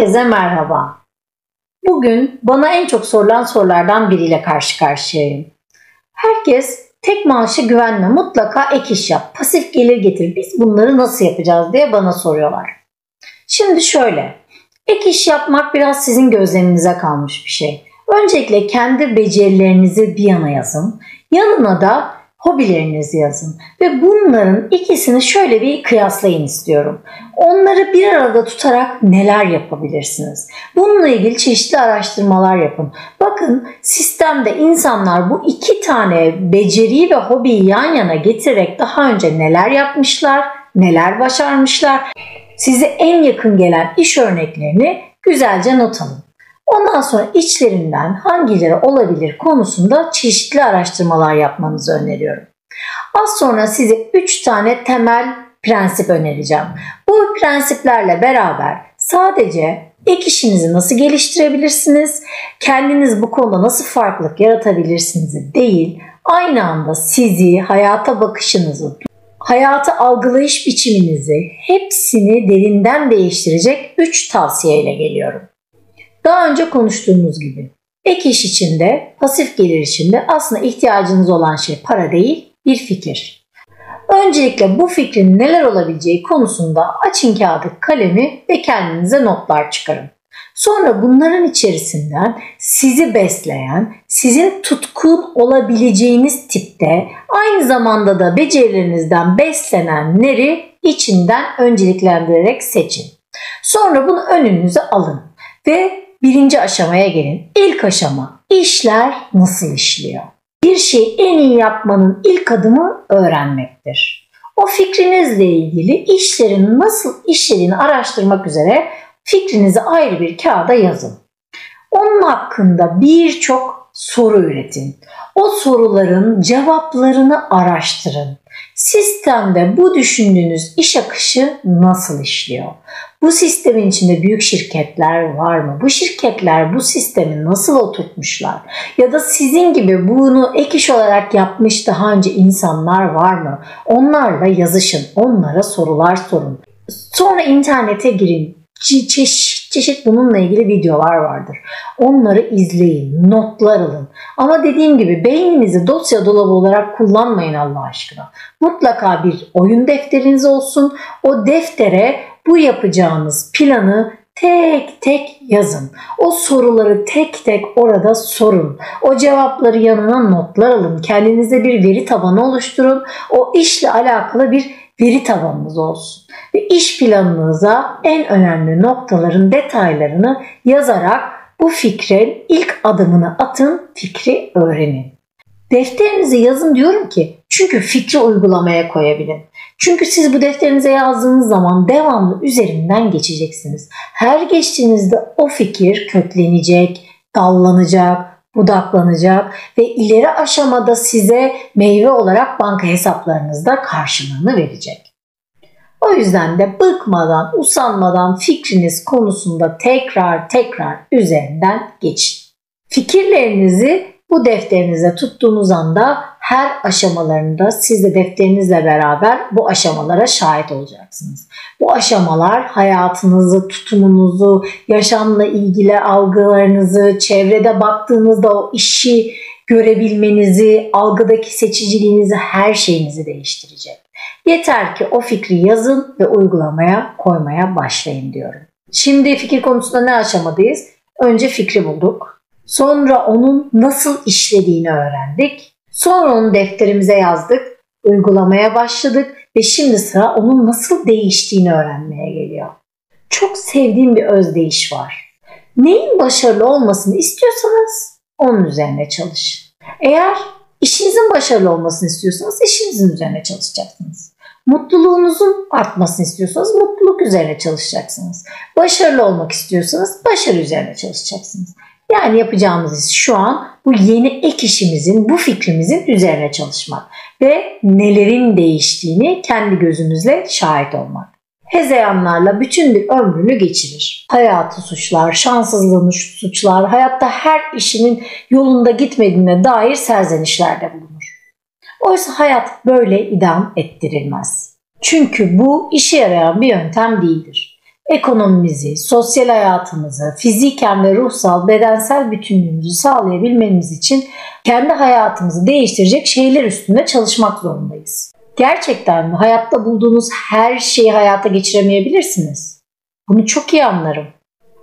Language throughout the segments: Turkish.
Herkese merhaba. Bugün bana en çok sorulan sorulardan biriyle karşı karşıyayım. Herkes tek maaşı güvenme mutlaka ek iş yap, pasif gelir getir biz bunları nasıl yapacağız diye bana soruyorlar. Şimdi şöyle, ek iş yapmak biraz sizin gözleminize kalmış bir şey. Öncelikle kendi becerilerinizi bir yana yazın. Yanına da hobilerinizi yazın ve bunların ikisini şöyle bir kıyaslayın istiyorum. Onları bir arada tutarak neler yapabilirsiniz? Bununla ilgili çeşitli araştırmalar yapın. Bakın sistemde insanlar bu iki tane beceriyi ve hobiyi yan yana getirerek daha önce neler yapmışlar, neler başarmışlar. Size en yakın gelen iş örneklerini güzelce not alın. Ondan sonra içlerinden hangileri olabilir konusunda çeşitli araştırmalar yapmanızı öneriyorum. Az sonra size 3 tane temel prensip önereceğim. Bu prensiplerle beraber sadece ek işinizi nasıl geliştirebilirsiniz, kendiniz bu konuda nasıl farklılık yaratabilirsiniz değil, aynı anda sizi, hayata bakışınızı, hayatı algılayış biçiminizi hepsini derinden değiştirecek 3 tavsiyeyle geliyorum. Daha önce konuştuğumuz gibi ek iş içinde, pasif gelir içinde aslında ihtiyacınız olan şey para değil, bir fikir. Öncelikle bu fikrin neler olabileceği konusunda açın kağıdı kalemi ve kendinize notlar çıkarın. Sonra bunların içerisinden sizi besleyen, sizin tutkun olabileceğiniz tipte aynı zamanda da becerilerinizden beslenenleri içinden önceliklendirerek seçin. Sonra bunu önünüze alın ve birinci aşamaya gelin. İlk aşama işler nasıl işliyor? Bir şeyi en iyi yapmanın ilk adımı öğrenmektir. O fikrinizle ilgili işlerin nasıl işlediğini araştırmak üzere fikrinizi ayrı bir kağıda yazın. Onun hakkında birçok soru üretin. O soruların cevaplarını araştırın. Sistemde bu düşündüğünüz iş akışı nasıl işliyor? Bu sistemin içinde büyük şirketler var mı? Bu şirketler bu sistemi nasıl oturtmuşlar? Ya da sizin gibi bunu ek iş olarak yapmış daha önce insanlar var mı? Onlarla yazışın, onlara sorular sorun. Sonra internete girin, çeşit çeşit bununla ilgili videolar vardır. Onları izleyin, notlar alın. Ama dediğim gibi beyninizi dosya dolabı olarak kullanmayın Allah aşkına. Mutlaka bir oyun defteriniz olsun. O deftere bu yapacağınız planı tek tek yazın. O soruları tek tek orada sorun. O cevapları yanına notlar alın. Kendinize bir veri tabanı oluşturun. O işle alakalı bir veri tabanınız olsun. Ve iş planınıza en önemli noktaların detaylarını yazarak bu fikrin ilk adımını atın, fikri öğrenin. Defterinizi yazın diyorum ki çünkü fikri uygulamaya koyabilin. Çünkü siz bu defterinize yazdığınız zaman devamlı üzerinden geçeceksiniz. Her geçtiğinizde o fikir köklenecek, dallanacak, budaklanacak ve ileri aşamada size meyve olarak banka hesaplarınızda karşılığını verecek. O yüzden de bıkmadan, usanmadan fikriniz konusunda tekrar tekrar üzerinden geçin. Fikirlerinizi bu defterinize tuttuğunuz anda her aşamalarında siz de defterinizle beraber bu aşamalara şahit olacaksınız. Bu aşamalar hayatınızı, tutumunuzu, yaşamla ilgili algılarınızı, çevrede baktığınızda o işi görebilmenizi, algıdaki seçiciliğinizi, her şeyinizi değiştirecek. Yeter ki o fikri yazın ve uygulamaya koymaya başlayın diyorum. Şimdi fikir konusunda ne aşamadayız? Önce fikri bulduk. Sonra onun nasıl işlediğini öğrendik. Sonra onu defterimize yazdık, uygulamaya başladık ve şimdi sıra onun nasıl değiştiğini öğrenmeye geliyor. Çok sevdiğim bir özdeyiş var. Neyin başarılı olmasını istiyorsanız onun üzerine çalışın. Eğer işinizin başarılı olmasını istiyorsanız işinizin üzerine çalışacaksınız. Mutluluğunuzun artmasını istiyorsanız mutluluk üzerine çalışacaksınız. Başarılı olmak istiyorsanız başarı üzerine çalışacaksınız. Yani yapacağımız iş şu an bu yeni ek işimizin, bu fikrimizin üzerine çalışmak ve nelerin değiştiğini kendi gözümüzle şahit olmak. Hezeyanlarla bütün bir ömrünü geçirir. Hayatı suçlar, şanssızlığını suçlar, hayatta her işinin yolunda gitmediğine dair serzenişlerde bulunur. Oysa hayat böyle idam ettirilmez. Çünkü bu işe yarayan bir yöntem değildir. Ekonomimizi, sosyal hayatımızı, fiziken ve ruhsal, bedensel bütünlüğümüzü sağlayabilmemiz için kendi hayatımızı değiştirecek şeyler üstünde çalışmak zorundayız. Gerçekten mi? Hayatta bulduğunuz her şeyi hayata geçiremeyebilirsiniz. Bunu çok iyi anlarım.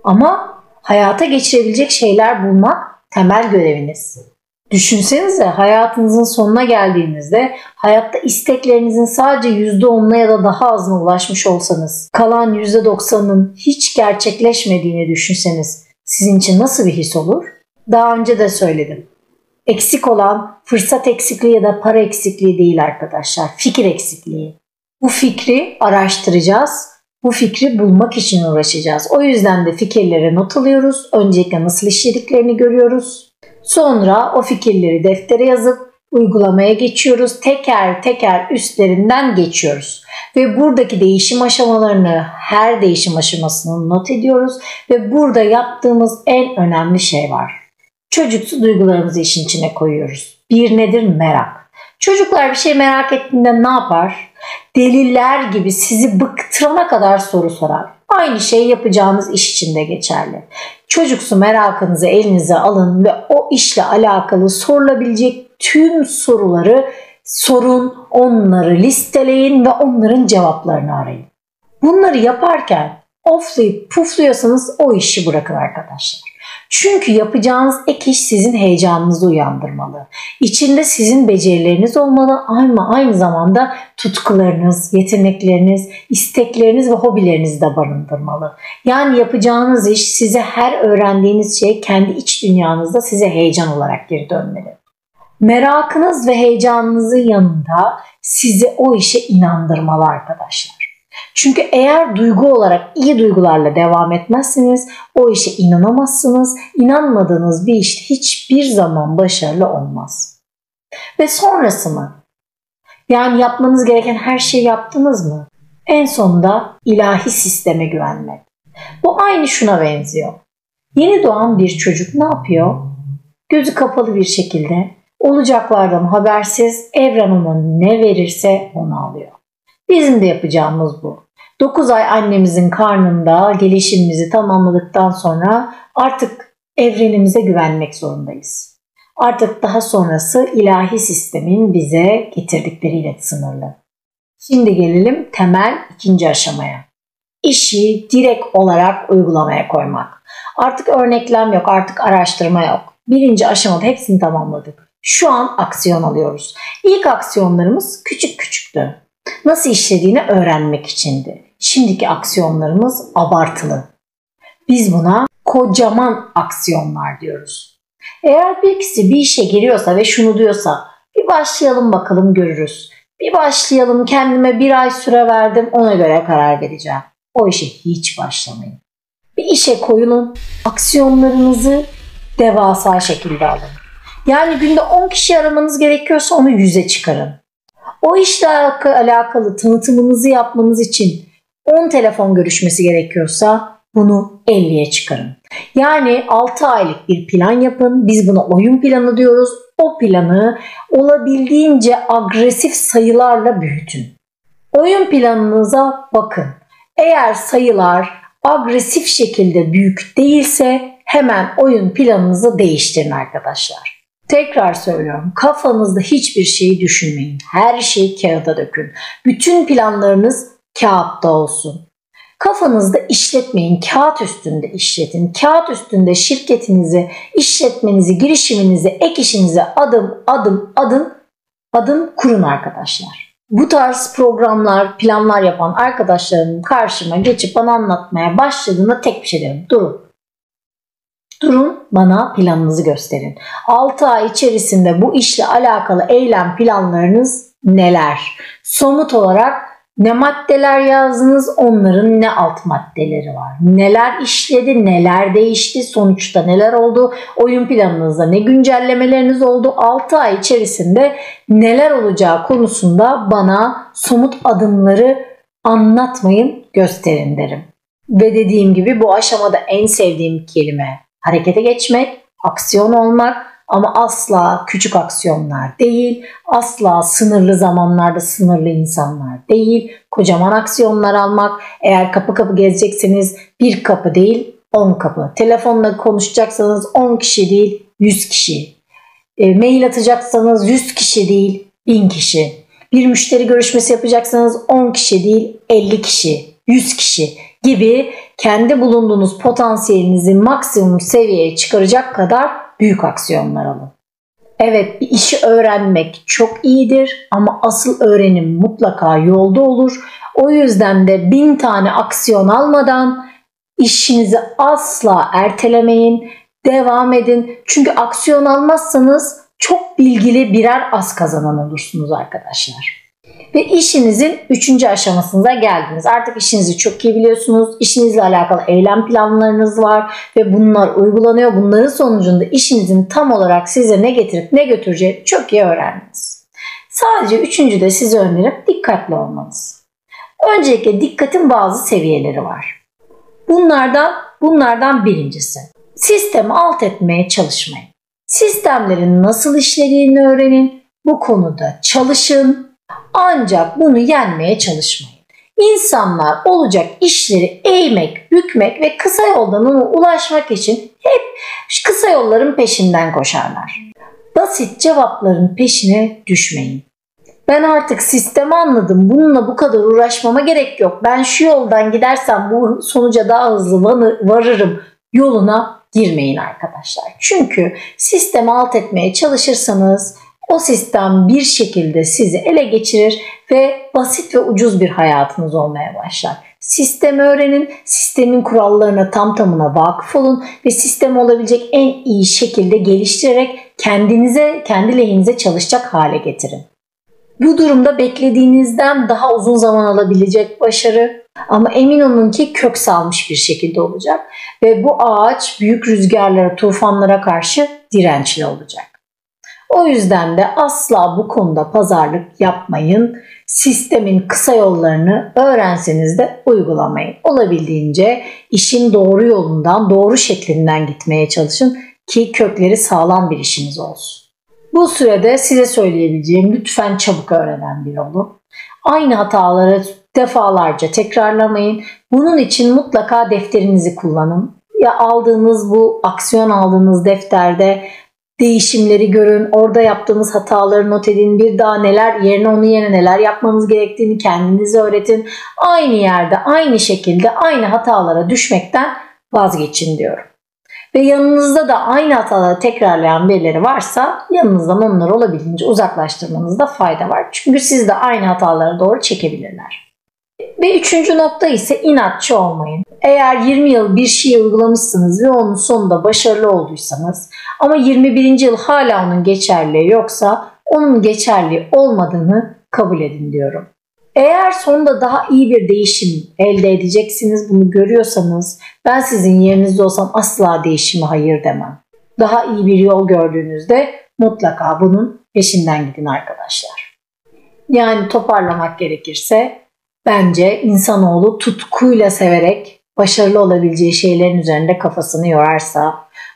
Ama hayata geçirebilecek şeyler bulmak temel göreviniz. Düşünsenize hayatınızın sonuna geldiğinizde hayatta isteklerinizin sadece %10'una ya da daha azına ulaşmış olsanız, kalan %90'ın hiç gerçekleşmediğini düşünseniz sizin için nasıl bir his olur? Daha önce de söyledim. Eksik olan fırsat eksikliği ya da para eksikliği değil arkadaşlar. Fikir eksikliği. Bu fikri araştıracağız. Bu fikri bulmak için uğraşacağız. O yüzden de fikirlere not alıyoruz. Öncelikle nasıl işlediklerini görüyoruz. Sonra o fikirleri deftere yazıp uygulamaya geçiyoruz. Teker teker üstlerinden geçiyoruz. Ve buradaki değişim aşamalarını, her değişim aşamasını not ediyoruz. Ve burada yaptığımız en önemli şey var. Çocuksu duygularımızı işin içine koyuyoruz. Bir nedir? Merak. Çocuklar bir şey merak ettiğinde ne yapar? Deliler gibi sizi bıktırana kadar soru sorar. Aynı şey yapacağınız iş için de geçerli. Çocuksu merakınızı elinize alın ve o işle alakalı sorulabilecek tüm soruları sorun, onları listeleyin ve onların cevaplarını arayın. Bunları yaparken oflayıp pufluyorsanız o işi bırakın arkadaşlar. Çünkü yapacağınız ek iş sizin heyecanınızı uyandırmalı. İçinde sizin becerileriniz olmalı ama aynı zamanda tutkularınız, yetenekleriniz, istekleriniz ve hobilerinizi de barındırmalı. Yani yapacağınız iş size her öğrendiğiniz şey kendi iç dünyanızda size heyecan olarak geri dönmeli. Merakınız ve heyecanınızın yanında sizi o işe inandırmalı arkadaşlar. Çünkü eğer duygu olarak iyi duygularla devam etmezseniz o işe inanamazsınız. İnanmadığınız bir işte hiçbir zaman başarılı olmaz. Ve sonrası mı? Yani yapmanız gereken her şeyi yaptınız mı? En sonunda ilahi sisteme güvenmek. Bu aynı şuna benziyor. Yeni doğan bir çocuk ne yapıyor? Gözü kapalı bir şekilde olacaklardan habersiz evren ona ne verirse onu alıyor. Bizim de yapacağımız bu. 9 ay annemizin karnında gelişimimizi tamamladıktan sonra artık evrenimize güvenmek zorundayız. Artık daha sonrası ilahi sistemin bize getirdikleriyle sınırlı. Şimdi gelelim temel ikinci aşamaya. İşi direkt olarak uygulamaya koymak. Artık örneklem yok, artık araştırma yok. Birinci aşamada hepsini tamamladık. Şu an aksiyon alıyoruz. İlk aksiyonlarımız küçük küçüktü nasıl işlediğini öğrenmek içindi. Şimdiki aksiyonlarımız abartılı. Biz buna kocaman aksiyonlar diyoruz. Eğer bir kişi bir işe giriyorsa ve şunu diyorsa bir başlayalım bakalım görürüz. Bir başlayalım kendime bir ay süre verdim ona göre karar vereceğim. O işe hiç başlamayın. Bir işe koyulun, aksiyonlarınızı devasa şekilde alın. Yani günde 10 kişi aramanız gerekiyorsa onu 100'e çıkarın. O işle alakalı tanıtımınızı yapmanız için 10 telefon görüşmesi gerekiyorsa bunu 50'ye çıkarın. Yani 6 aylık bir plan yapın. Biz buna oyun planı diyoruz. O planı olabildiğince agresif sayılarla büyütün. Oyun planınıza bakın. Eğer sayılar agresif şekilde büyük değilse hemen oyun planınızı değiştirin arkadaşlar. Tekrar söylüyorum kafanızda hiçbir şeyi düşünmeyin. Her şeyi kağıda dökün. Bütün planlarınız kağıtta olsun. Kafanızda işletmeyin, kağıt üstünde işletin. Kağıt üstünde şirketinizi, işletmenizi, girişiminizi, ek işinizi adım adım adım adım kurun arkadaşlar. Bu tarz programlar, planlar yapan arkadaşlarım karşıma geçip bana anlatmaya başladığında tek bir şey derim. Durun. Durun bana planınızı gösterin. 6 ay içerisinde bu işle alakalı eylem planlarınız neler? Somut olarak ne maddeler yazdınız, onların ne alt maddeleri var? Neler işledi, neler değişti, sonuçta neler oldu? Oyun planınızda ne güncellemeleriniz oldu? 6 ay içerisinde neler olacağı konusunda bana somut adımları anlatmayın, gösterin derim. Ve dediğim gibi bu aşamada en sevdiğim kelime harekete geçmek, aksiyon olmak, ama asla küçük aksiyonlar değil, asla sınırlı zamanlarda sınırlı insanlar değil, kocaman aksiyonlar almak, eğer kapı kapı gezecekseniz bir kapı değil 10 kapı, telefonla konuşacaksanız 10 kişi değil 100 kişi, e, mail atacaksanız 100 kişi değil 1000 kişi, bir müşteri görüşmesi yapacaksanız 10 kişi değil 50 kişi, 100 kişi gibi kendi bulunduğunuz potansiyelinizi maksimum seviyeye çıkaracak kadar büyük aksiyonlar alın. Evet bir işi öğrenmek çok iyidir ama asıl öğrenim mutlaka yolda olur. O yüzden de bin tane aksiyon almadan işinizi asla ertelemeyin, devam edin. Çünkü aksiyon almazsanız çok bilgili birer az kazanan olursunuz arkadaşlar. Ve işinizin üçüncü aşamasında geldiniz. Artık işinizi çok iyi biliyorsunuz. İşinizle alakalı eylem planlarınız var ve bunlar uygulanıyor. Bunların sonucunda işinizin tam olarak size ne getirip ne götüreceğini çok iyi öğrendiniz. Sadece üçüncü de size önerim dikkatli olmanız. Öncelikle dikkatin bazı seviyeleri var. Bunlardan bunlardan birincisi sistemi alt etmeye çalışmayın. Sistemlerin nasıl işlediğini öğrenin. Bu konuda çalışın. Ancak bunu yenmeye çalışmayın. İnsanlar olacak işleri eğmek, bükmek ve kısa yoldan ona ulaşmak için hep kısa yolların peşinden koşarlar. Basit cevapların peşine düşmeyin. Ben artık sistemi anladım. Bununla bu kadar uğraşmama gerek yok. Ben şu yoldan gidersem bu sonuca daha hızlı varırım yoluna girmeyin arkadaşlar. Çünkü sistemi alt etmeye çalışırsanız o sistem bir şekilde sizi ele geçirir ve basit ve ucuz bir hayatınız olmaya başlar. Sistemi öğrenin, sistemin kurallarına tam tamına vakıf olun ve sistem olabilecek en iyi şekilde geliştirerek kendinize, kendi lehinize çalışacak hale getirin. Bu durumda beklediğinizden daha uzun zaman alabilecek başarı ama emin olun ki kök salmış bir şekilde olacak ve bu ağaç büyük rüzgarlara, tufanlara karşı dirençli olacak. O yüzden de asla bu konuda pazarlık yapmayın. Sistemin kısa yollarını öğrenseniz de uygulamayın. Olabildiğince işin doğru yolundan, doğru şeklinden gitmeye çalışın ki kökleri sağlam bir işiniz olsun. Bu sürede size söyleyebileceğim lütfen çabuk öğrenen bir olun. Aynı hataları defalarca tekrarlamayın. Bunun için mutlaka defterinizi kullanın. Ya aldığınız bu aksiyon aldığınız defterde değişimleri görün. Orada yaptığınız hataları not edin. Bir daha neler yerine onun yerine neler yapmanız gerektiğini kendinize öğretin. Aynı yerde aynı şekilde aynı hatalara düşmekten vazgeçin diyorum ve yanınızda da aynı hataları tekrarlayan birileri varsa yanınızdan onları olabildiğince uzaklaştırmanızda fayda var. Çünkü siz de aynı hatalara doğru çekebilirler. Ve üçüncü nokta ise inatçı olmayın. Eğer 20 yıl bir şey uygulamışsınız ve onun sonunda başarılı olduysanız ama 21. yıl hala onun geçerliği yoksa onun geçerli olmadığını kabul edin diyorum. Eğer sonunda daha iyi bir değişim elde edeceksiniz bunu görüyorsanız ben sizin yerinizde olsam asla değişime hayır demem. Daha iyi bir yol gördüğünüzde mutlaka bunun peşinden gidin arkadaşlar. Yani toparlamak gerekirse bence insanoğlu tutkuyla severek başarılı olabileceği şeylerin üzerinde kafasını yorarsa,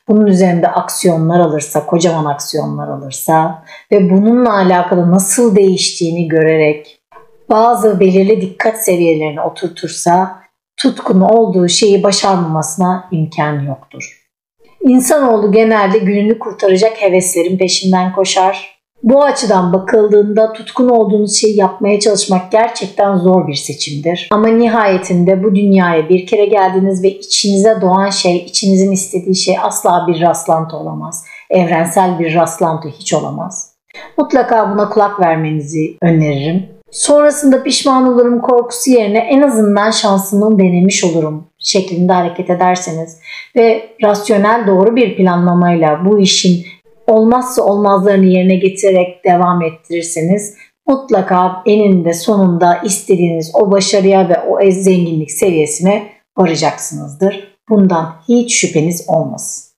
bunun üzerinde aksiyonlar alırsa, kocaman aksiyonlar alırsa ve bununla alakalı nasıl değiştiğini görerek bazı belirli dikkat seviyelerini oturtursa tutkunu olduğu şeyi başarmamasına imkan yoktur. İnsanoğlu genelde gününü kurtaracak heveslerin peşinden koşar. Bu açıdan bakıldığında tutkun olduğunuz şeyi yapmaya çalışmak gerçekten zor bir seçimdir. Ama nihayetinde bu dünyaya bir kere geldiniz ve içinize doğan şey, içinizin istediği şey asla bir rastlantı olamaz. Evrensel bir rastlantı hiç olamaz. Mutlaka buna kulak vermenizi öneririm. Sonrasında pişman olurum korkusu yerine en azından şansımı denemiş olurum şeklinde hareket ederseniz ve rasyonel doğru bir planlamayla bu işin olmazsa olmazlarını yerine getirerek devam ettirirseniz mutlaka eninde sonunda istediğiniz o başarıya ve o zenginlik seviyesine varacaksınızdır. Bundan hiç şüpheniz olmasın.